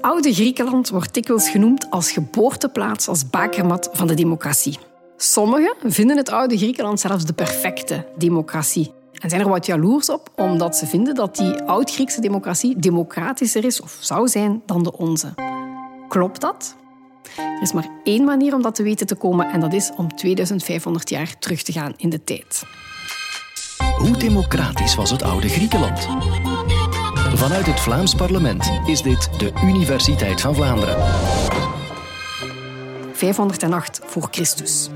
Oude Griekenland wordt dikwijls genoemd als geboorteplaats, als bakermat van de democratie. Sommigen vinden het oude Griekenland zelfs de perfecte democratie. En zijn er wat jaloers op, omdat ze vinden dat die oud-Griekse democratie democratischer is of zou zijn dan de onze. Klopt dat? Er is maar één manier om dat te weten te komen en dat is om 2500 jaar terug te gaan in de tijd. Hoe democratisch was het oude Griekenland? Vanuit het Vlaams parlement is dit de Universiteit van Vlaanderen. 508 voor Christus.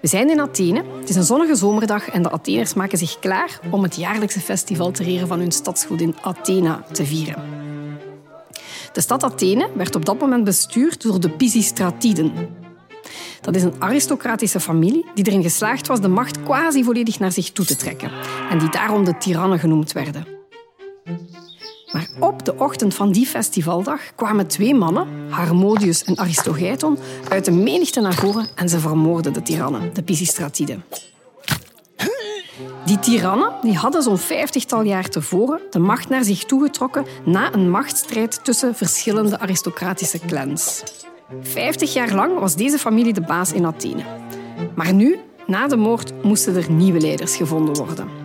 We zijn in Athene. Het is een zonnige zomerdag en de Atheners maken zich klaar om het jaarlijkse festival ter ere van hun stadsgodin Athena te vieren. De stad Athene werd op dat moment bestuurd door de Pisistratiden. Dat is een aristocratische familie die erin geslaagd was de macht quasi volledig naar zich toe te trekken en die daarom de tirannen genoemd werden. Maar op de ochtend van die festivaldag kwamen twee mannen, Harmodius en Aristogeiton, uit de menigte naar voren en ze vermoorden de tirannen, de Pisistratiden. Die tirannen die hadden zo'n vijftigtal jaar tevoren de macht naar zich toegetrokken na een machtsstrijd tussen verschillende aristocratische clans. Vijftig jaar lang was deze familie de baas in Athene. Maar nu, na de moord, moesten er nieuwe leiders gevonden worden.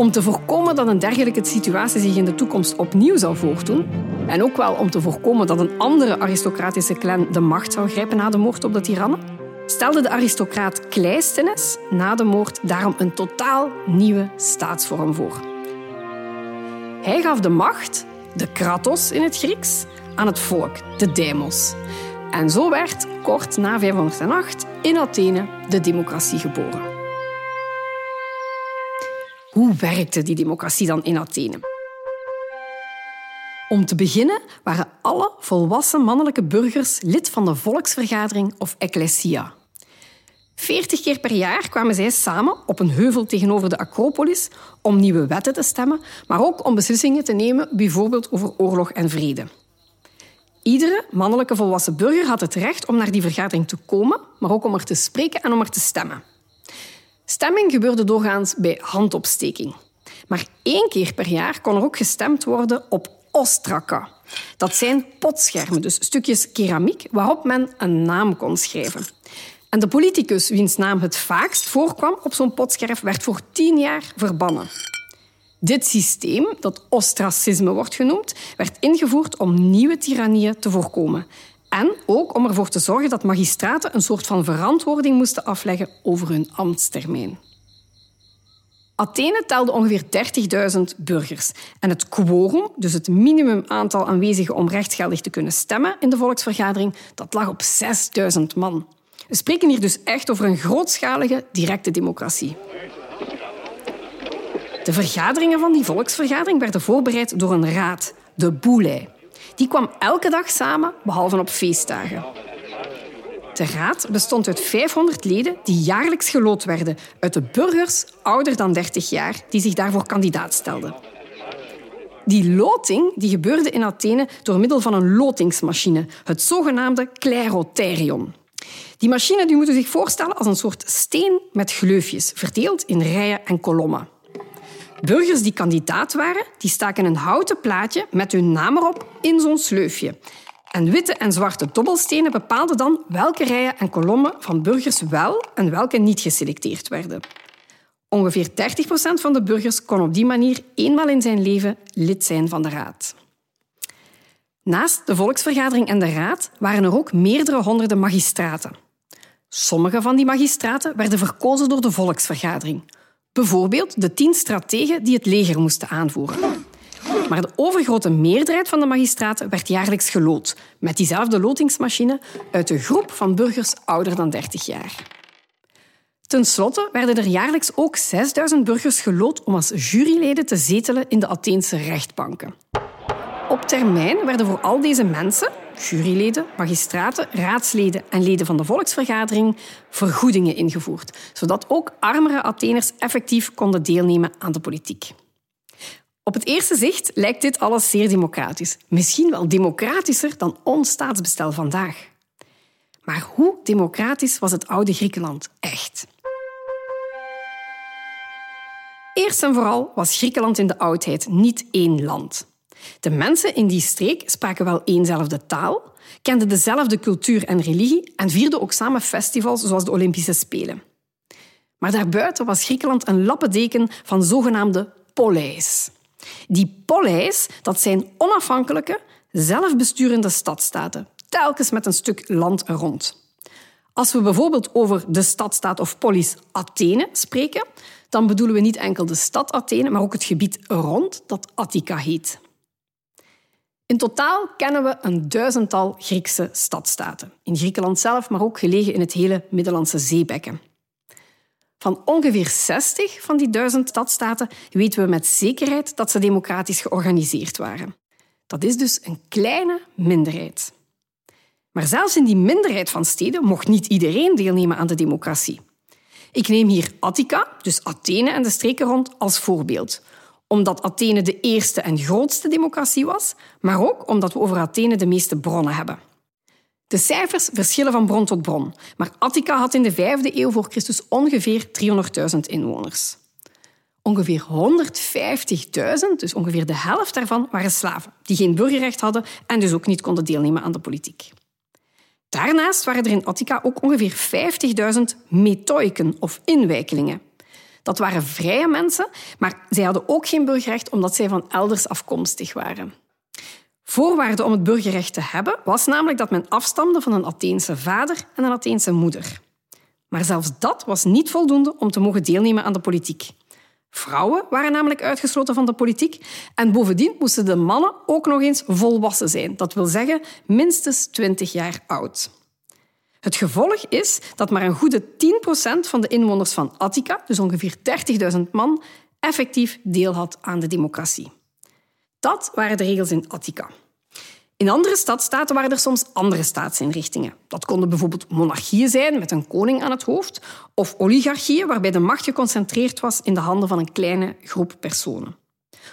Om te voorkomen dat een dergelijke situatie zich in de toekomst opnieuw zou voordoen, en ook wel om te voorkomen dat een andere aristocratische clan de macht zou grijpen na de moord op de tirannen, stelde de aristocraat Kleisthenes na de moord daarom een totaal nieuwe staatsvorm voor. Hij gaf de macht, de kratos in het Grieks, aan het volk, de demos. En zo werd, kort na 508, in Athene de democratie geboren. Hoe werkte die democratie dan in Athene? Om te beginnen waren alle volwassen mannelijke burgers lid van de volksvergadering of ecclesia. Veertig keer per jaar kwamen zij samen op een heuvel tegenover de Acropolis om nieuwe wetten te stemmen, maar ook om beslissingen te nemen, bijvoorbeeld over oorlog en vrede. Iedere mannelijke volwassen burger had het recht om naar die vergadering te komen, maar ook om er te spreken en om er te stemmen. Stemming gebeurde doorgaans bij handopsteking. Maar één keer per jaar kon er ook gestemd worden op ostraka. Dat zijn potschermen, dus stukjes keramiek waarop men een naam kon schrijven. En de politicus wiens naam het vaakst voorkwam op zo'n potscherf werd voor tien jaar verbannen. Dit systeem, dat ostracisme wordt genoemd, werd ingevoerd om nieuwe tirannieën te voorkomen. En ook om ervoor te zorgen dat magistraten een soort van verantwoording moesten afleggen over hun ambtstermijn. Athene telde ongeveer 30.000 burgers. En het quorum, dus het minimum aantal aanwezigen om rechtsgeldig te kunnen stemmen in de volksvergadering, dat lag op 6.000 man. We spreken hier dus echt over een grootschalige directe democratie. De vergaderingen van die volksvergadering werden voorbereid door een raad, de boulei. Die kwam elke dag samen, behalve op feestdagen. De raad bestond uit 500 leden die jaarlijks gelood werden uit de burgers ouder dan 30 jaar die zich daarvoor kandidaat stelden. Die loting die gebeurde in Athene door middel van een lotingsmachine, het zogenaamde klerotherion. Die machine die moet u zich voorstellen als een soort steen met gleufjes, verdeeld in rijen en kolommen. Burgers die kandidaat waren, die staken een houten plaatje met hun naam erop in zo'n sleufje. En witte en zwarte dobbelstenen bepaalden dan welke rijen en kolommen van burgers wel en welke niet geselecteerd werden. Ongeveer 30% van de burgers kon op die manier eenmaal in zijn leven lid zijn van de raad. Naast de volksvergadering en de raad waren er ook meerdere honderden magistraten. Sommige van die magistraten werden verkozen door de volksvergadering. Bijvoorbeeld de tien strategen die het leger moesten aanvoeren. Maar de overgrote meerderheid van de magistraten werd jaarlijks gelood, met diezelfde lotingsmachine, uit de groep van burgers ouder dan 30 jaar. Ten slotte werden er jaarlijks ook 6000 burgers gelood om als juryleden te zetelen in de Atheense rechtbanken. Op termijn werden voor al deze mensen, juryleden, magistraten, raadsleden en leden van de volksvergadering, vergoedingen ingevoerd, zodat ook armere Atheners effectief konden deelnemen aan de politiek. Op het eerste zicht lijkt dit alles zeer democratisch. Misschien wel democratischer dan ons staatsbestel vandaag. Maar hoe democratisch was het oude Griekenland echt? Eerst en vooral was Griekenland in de oudheid niet één land. De mensen in die streek spraken wel éénzelfde taal, kenden dezelfde cultuur en religie en vierden ook samen festivals zoals de Olympische Spelen. Maar daarbuiten was Griekenland een lappendeken van zogenaamde poleis. Die poleis, dat zijn onafhankelijke, zelfbesturende stadstaten, telkens met een stuk land rond. Als we bijvoorbeeld over de stadstaat of polis Athene spreken, dan bedoelen we niet enkel de stad Athene, maar ook het gebied rond dat Attica heet. In totaal kennen we een duizendtal Griekse stadstaten. In Griekenland zelf, maar ook gelegen in het hele Middellandse zeebekken. Van ongeveer 60 van die duizend stadstaten weten we met zekerheid dat ze democratisch georganiseerd waren. Dat is dus een kleine minderheid. Maar zelfs in die minderheid van steden mocht niet iedereen deelnemen aan de democratie. Ik neem hier Attica, dus Athene en de streken rond, als voorbeeld. Omdat Athene de eerste en grootste democratie was, maar ook omdat we over Athene de meeste bronnen hebben. De cijfers verschillen van bron tot bron, maar Attica had in de 5e eeuw voor Christus ongeveer 300.000 inwoners. Ongeveer 150.000, dus ongeveer de helft daarvan, waren slaven, die geen burgerrecht hadden en dus ook niet konden deelnemen aan de politiek. Daarnaast waren er in Attica ook ongeveer 50.000 metoiken of inwijkelingen. Dat waren vrije mensen, maar zij hadden ook geen burgerrecht omdat zij van elders afkomstig waren. Voorwaarde om het burgerrecht te hebben was namelijk dat men afstamde van een Atheense vader en een Atheense moeder. Maar zelfs dat was niet voldoende om te mogen deelnemen aan de politiek. Vrouwen waren namelijk uitgesloten van de politiek en bovendien moesten de mannen ook nog eens volwassen zijn. Dat wil zeggen minstens 20 jaar oud. Het gevolg is dat maar een goede 10% van de inwoners van Attica, dus ongeveer 30.000 man, effectief deel had aan de democratie. Dat waren de regels in Attica. In andere stadstaten waren er soms andere staatsinrichtingen. Dat konden bijvoorbeeld monarchieën zijn met een koning aan het hoofd, of oligarchieën waarbij de macht geconcentreerd was in de handen van een kleine groep personen.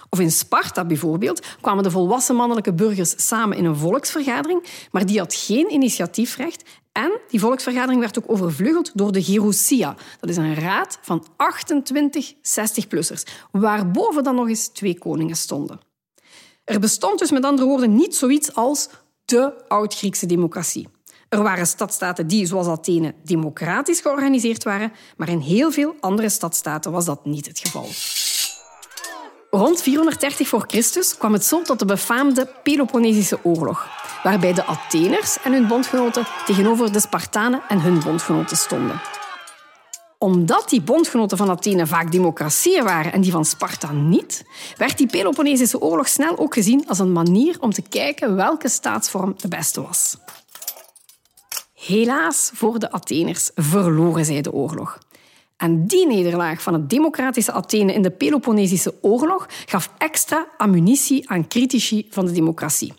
Of in Sparta bijvoorbeeld kwamen de volwassen mannelijke burgers samen in een volksvergadering, maar die had geen initiatiefrecht en die volksvergadering werd ook overvleugeld door de Gerousia. Dat is een raad van 28 60-plussers, waarboven dan nog eens twee koningen stonden. Er bestond dus met andere woorden niet zoiets als de Oud-Griekse democratie. Er waren stadstaten die, zoals Athene, democratisch georganiseerd waren, maar in heel veel andere stadstaten was dat niet het geval. Rond 430 voor Christus kwam het zo tot de befaamde Peloponnesische oorlog, waarbij de Atheners en hun bondgenoten tegenover de Spartanen en hun bondgenoten stonden omdat die bondgenoten van Athene vaak democratieën waren en die van Sparta niet, werd die Peloponnesische oorlog snel ook gezien als een manier om te kijken welke staatsvorm de beste was. Helaas voor de Atheners verloren zij de oorlog. En die nederlaag van het democratische Athene in de Peloponnesische oorlog gaf extra ammunitie aan critici van de democratie.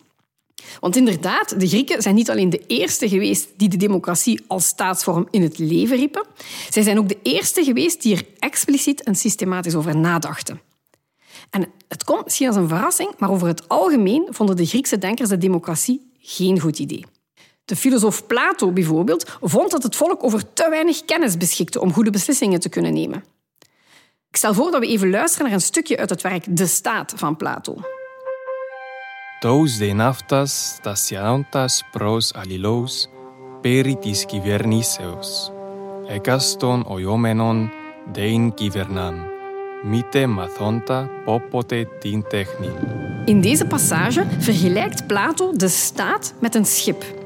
Want inderdaad, de Grieken zijn niet alleen de eerste geweest die de democratie als staatsvorm in het leven riepen, zij zijn ook de eerste geweest die er expliciet en systematisch over nadachten. En het komt misschien als een verrassing, maar over het algemeen vonden de Griekse denkers de democratie geen goed idee. De filosoof Plato bijvoorbeeld vond dat het volk over te weinig kennis beschikte om goede beslissingen te kunnen nemen. Ik stel voor dat we even luisteren naar een stukje uit het werk De Staat van Plato. Tous de naftas tasiantas pros alilos peritis kiverniseos. Ekaston oiomenon dein kivernan, Mite mathonta popote tin technin. In deze passage vergelijkt Plato de staat met een schip.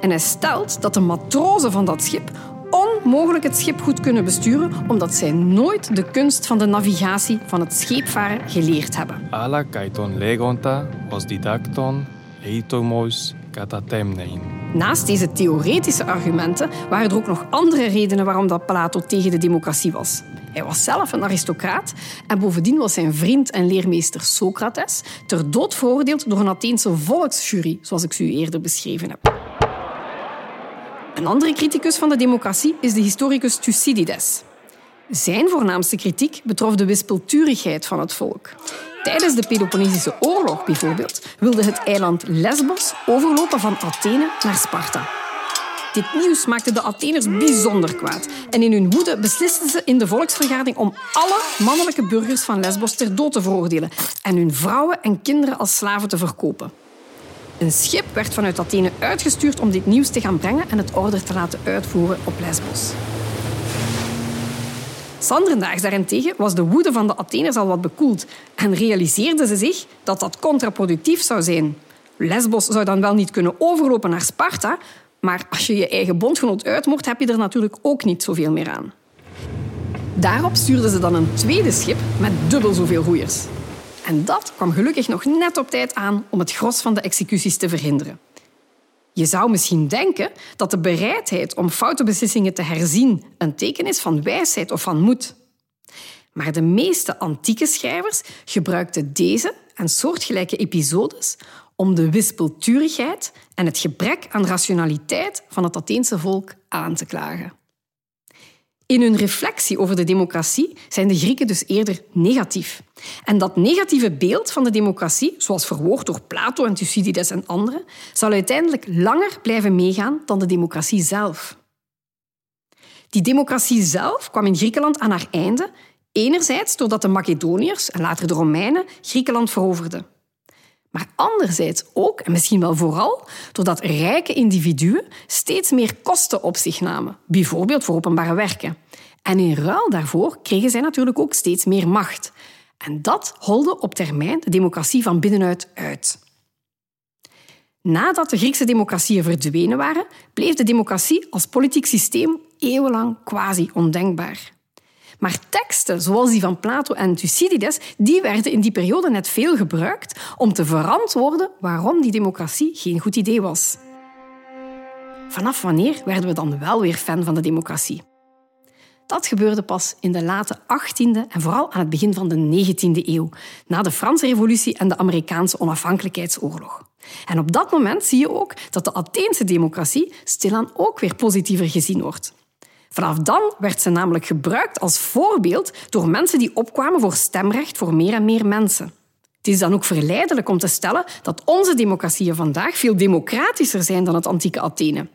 En hij stelt dat de matrozen van dat schip onmogelijk het schip goed kunnen besturen, omdat zij nooit de kunst van de navigatie van het scheepvaren geleerd hebben. Ala kaiton legonta os didacton eitomos katatemnein. Naast deze theoretische argumenten waren er ook nog andere redenen waarom dat Plato tegen de democratie was. Hij was zelf een aristocraat en bovendien was zijn vriend en leermeester Socrates ter dood veroordeeld door een Atheense volksjury, zoals ik u eerder beschreven heb. Een andere criticus van de democratie is de historicus Thucydides. Zijn voornaamste kritiek betrof de wispelturigheid van het volk. Tijdens de Peloponnesische oorlog bijvoorbeeld wilde het eiland Lesbos overlopen van Athene naar Sparta. Dit nieuws maakte de Atheners bijzonder kwaad. En in hun woede beslisten ze in de volksvergadering om alle mannelijke burgers van Lesbos ter dood te veroordelen en hun vrouwen en kinderen als slaven te verkopen. Een schip werd vanuit Athene uitgestuurd om dit nieuws te gaan brengen en het order te laten uitvoeren op Lesbos. Sanderendaags daarentegen was de woede van de Atheners al wat bekoeld en realiseerden ze zich dat dat contraproductief zou zijn. Lesbos zou dan wel niet kunnen overlopen naar Sparta, maar als je je eigen bondgenoot uitmoordt, heb je er natuurlijk ook niet zoveel meer aan. Daarop stuurden ze dan een tweede schip met dubbel zoveel roeiers. En dat kwam gelukkig nog net op tijd aan om het gros van de executies te verhinderen. Je zou misschien denken dat de bereidheid om foute beslissingen te herzien een teken is van wijsheid of van moed. Maar de meeste antieke schrijvers gebruikten deze en soortgelijke episodes om de wispelturigheid en het gebrek aan rationaliteit van het Atheense volk aan te klagen. In hun reflectie over de democratie zijn de Grieken dus eerder negatief. En dat negatieve beeld van de democratie, zoals verwoord door Plato en Thucydides en anderen, zal uiteindelijk langer blijven meegaan dan de democratie zelf. Die democratie zelf kwam in Griekenland aan haar einde, enerzijds doordat de Macedoniërs en later de Romeinen Griekenland veroverden. Maar anderzijds ook, en misschien wel vooral, doordat rijke individuen steeds meer kosten op zich namen, bijvoorbeeld voor openbare werken. En in ruil daarvoor kregen zij natuurlijk ook steeds meer macht. En dat holde op termijn de democratie van binnenuit uit. Nadat de Griekse democratieën verdwenen waren, bleef de democratie als politiek systeem eeuwenlang quasi ondenkbaar. Maar teksten zoals die van Plato en Thucydides, die werden in die periode net veel gebruikt om te verantwoorden waarom die democratie geen goed idee was. Vanaf wanneer werden we dan wel weer fan van de democratie? Dat gebeurde pas in de late 18e en vooral aan het begin van de 19e eeuw, na de Franse Revolutie en de Amerikaanse onafhankelijkheidsoorlog. En op dat moment zie je ook dat de Atheense democratie stilaan ook weer positiever gezien wordt. Vanaf dan werd ze namelijk gebruikt als voorbeeld door mensen die opkwamen voor stemrecht voor meer en meer mensen. Het is dan ook verleidelijk om te stellen dat onze democratieën vandaag veel democratischer zijn dan het antieke Athene.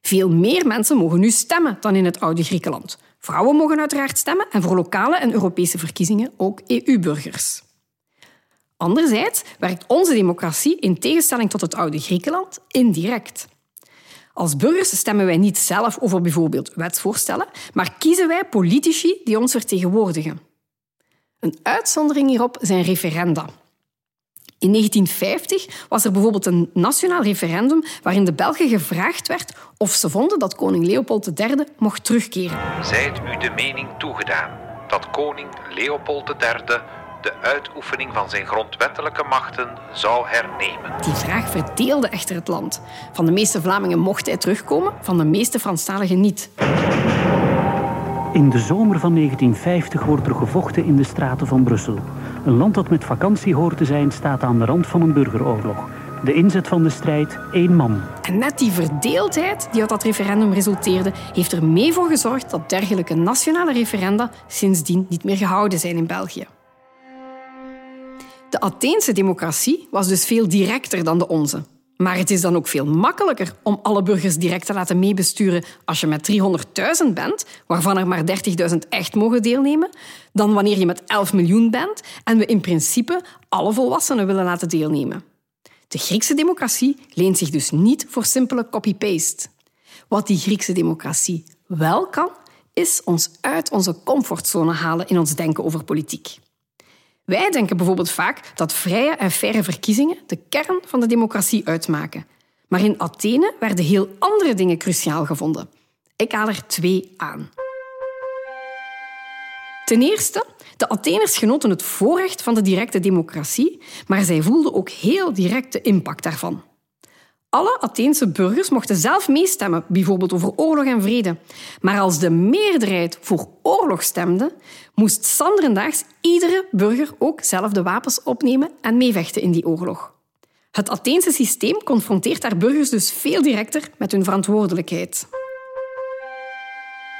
Veel meer mensen mogen nu stemmen dan in het oude Griekenland. Vrouwen mogen uiteraard stemmen en voor lokale en Europese verkiezingen ook EU-burgers. Anderzijds werkt onze democratie in tegenstelling tot het oude Griekenland indirect. Als burgers stemmen wij niet zelf over bijvoorbeeld wetsvoorstellen, maar kiezen wij politici die ons vertegenwoordigen. Een uitzondering hierop zijn referenda. In 1950 was er bijvoorbeeld een nationaal referendum waarin de Belgen gevraagd werd of ze vonden dat koning Leopold III mocht terugkeren. Zijt u de mening toegedaan dat koning Leopold III de uitoefening van zijn grondwettelijke machten zou hernemen. Die vraag verdeelde echter het land. Van de meeste Vlamingen mocht hij terugkomen, van de meeste Franstaligen niet. In de zomer van 1950 wordt er gevochten in de straten van Brussel. Een land dat met vakantie hoort te zijn, staat aan de rand van een burgeroorlog. De inzet van de strijd, één man. En net die verdeeldheid die uit dat referendum resulteerde, heeft er mee voor gezorgd dat dergelijke nationale referenda sindsdien niet meer gehouden zijn in België. De Atheense democratie was dus veel directer dan de onze. Maar het is dan ook veel makkelijker om alle burgers direct te laten meebesturen als je met 300.000 bent, waarvan er maar 30.000 echt mogen deelnemen, dan wanneer je met 11 miljoen bent en we in principe alle volwassenen willen laten deelnemen. De Griekse democratie leent zich dus niet voor simpele copy-paste. Wat die Griekse democratie wel kan, is ons uit onze comfortzone halen in ons denken over politiek. Wij denken bijvoorbeeld vaak dat vrije en faire verkiezingen de kern van de democratie uitmaken. Maar in Athene werden heel andere dingen cruciaal gevonden. Ik haal er twee aan. Ten eerste, de Atheners genoten het voorrecht van de directe democratie, maar zij voelden ook heel direct de impact daarvan. Alle Atheense burgers mochten zelf meestemmen, bijvoorbeeld over oorlog en vrede. Maar als de meerderheid voor oorlog stemde, moest sanderendaags iedere burger ook zelf de wapens opnemen en meevechten in die oorlog. Het Atheense systeem confronteert haar burgers dus veel directer met hun verantwoordelijkheid.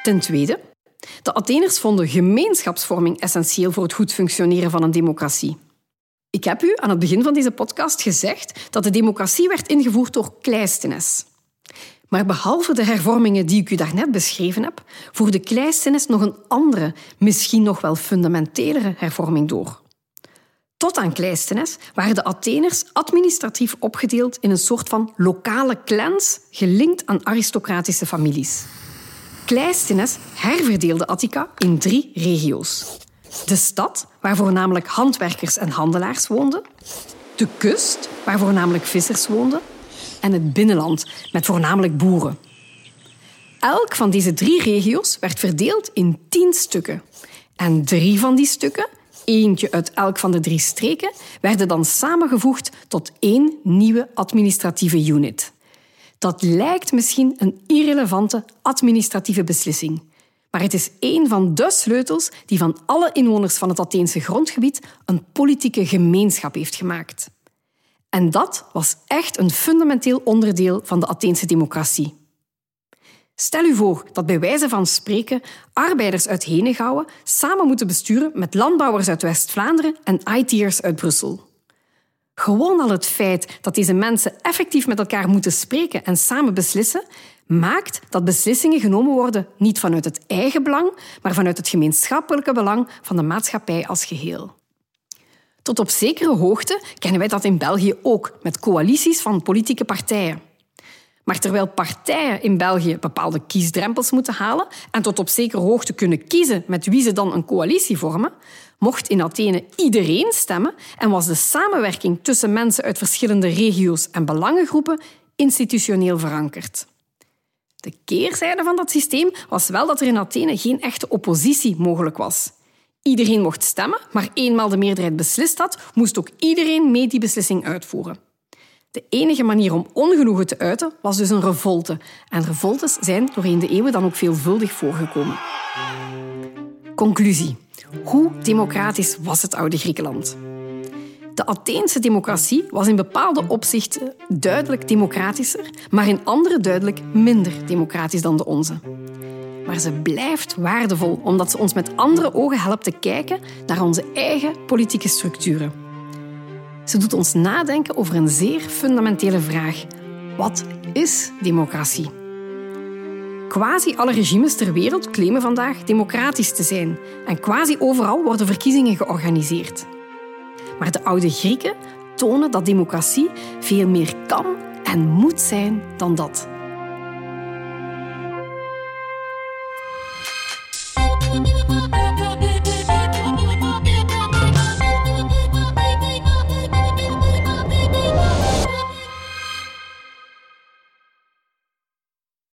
Ten tweede, de Atheners vonden gemeenschapsvorming essentieel voor het goed functioneren van een democratie. Ik heb u aan het begin van deze podcast gezegd dat de democratie werd ingevoerd door Cleisthenes. Maar behalve de hervormingen die ik u daarnet beschreven heb, voerde Kleisthenes nog een andere, misschien nog wel fundamentelere hervorming door. Tot aan Kleisthenes waren de Atheners administratief opgedeeld in een soort van lokale clans gelinkt aan aristocratische families. Kleisthenes herverdeelde Attica in drie regio's. De stad, waar voornamelijk handwerkers en handelaars woonden. De kust, waar voornamelijk vissers woonden. En het binnenland, met voornamelijk boeren. Elk van deze drie regio's werd verdeeld in tien stukken. En drie van die stukken, eentje uit elk van de drie streken, werden dan samengevoegd tot één nieuwe administratieve unit. Dat lijkt misschien een irrelevante administratieve beslissing. Maar het is één van de sleutels die van alle inwoners van het Atheense grondgebied een politieke gemeenschap heeft gemaakt. En dat was echt een fundamenteel onderdeel van de Atheense democratie. Stel u voor dat bij wijze van spreken arbeiders uit Henegouwen samen moeten besturen met landbouwers uit West-Vlaanderen en IT'ers uit Brussel. Gewoon al het feit dat deze mensen effectief met elkaar moeten spreken en samen beslissen, maakt dat beslissingen genomen worden niet vanuit het eigen belang, maar vanuit het gemeenschappelijke belang van de maatschappij als geheel. Tot op zekere hoogte kennen wij dat in België ook, met coalities van politieke partijen. Maar terwijl partijen in België bepaalde kiesdrempels moeten halen en tot op zekere hoogte kunnen kiezen met wie ze dan een coalitie vormen, mocht in Athene iedereen stemmen en was de samenwerking tussen mensen uit verschillende regio's en belangengroepen institutioneel verankerd. De keerzijde van dat systeem was wel dat er in Athene geen echte oppositie mogelijk was. Iedereen mocht stemmen, maar eenmaal de meerderheid beslist had, moest ook iedereen mee die beslissing uitvoeren. De enige manier om ongenoegen te uiten was dus een revolte. En revoltes zijn doorheen de eeuwen dan ook veelvuldig voorgekomen. Conclusie. Hoe democratisch was het oude Griekenland? De Atheense democratie was in bepaalde opzichten duidelijk democratischer, maar in andere duidelijk minder democratisch dan de onze. Maar ze blijft waardevol omdat ze ons met andere ogen helpt te kijken naar onze eigen politieke structuren. Ze doet ons nadenken over een zeer fundamentele vraag. Wat is democratie? Quasi alle regimes ter wereld claimen vandaag democratisch te zijn en quasi overal worden verkiezingen georganiseerd. Maar de oude Grieken tonen dat democratie veel meer kan en moet zijn dan dat.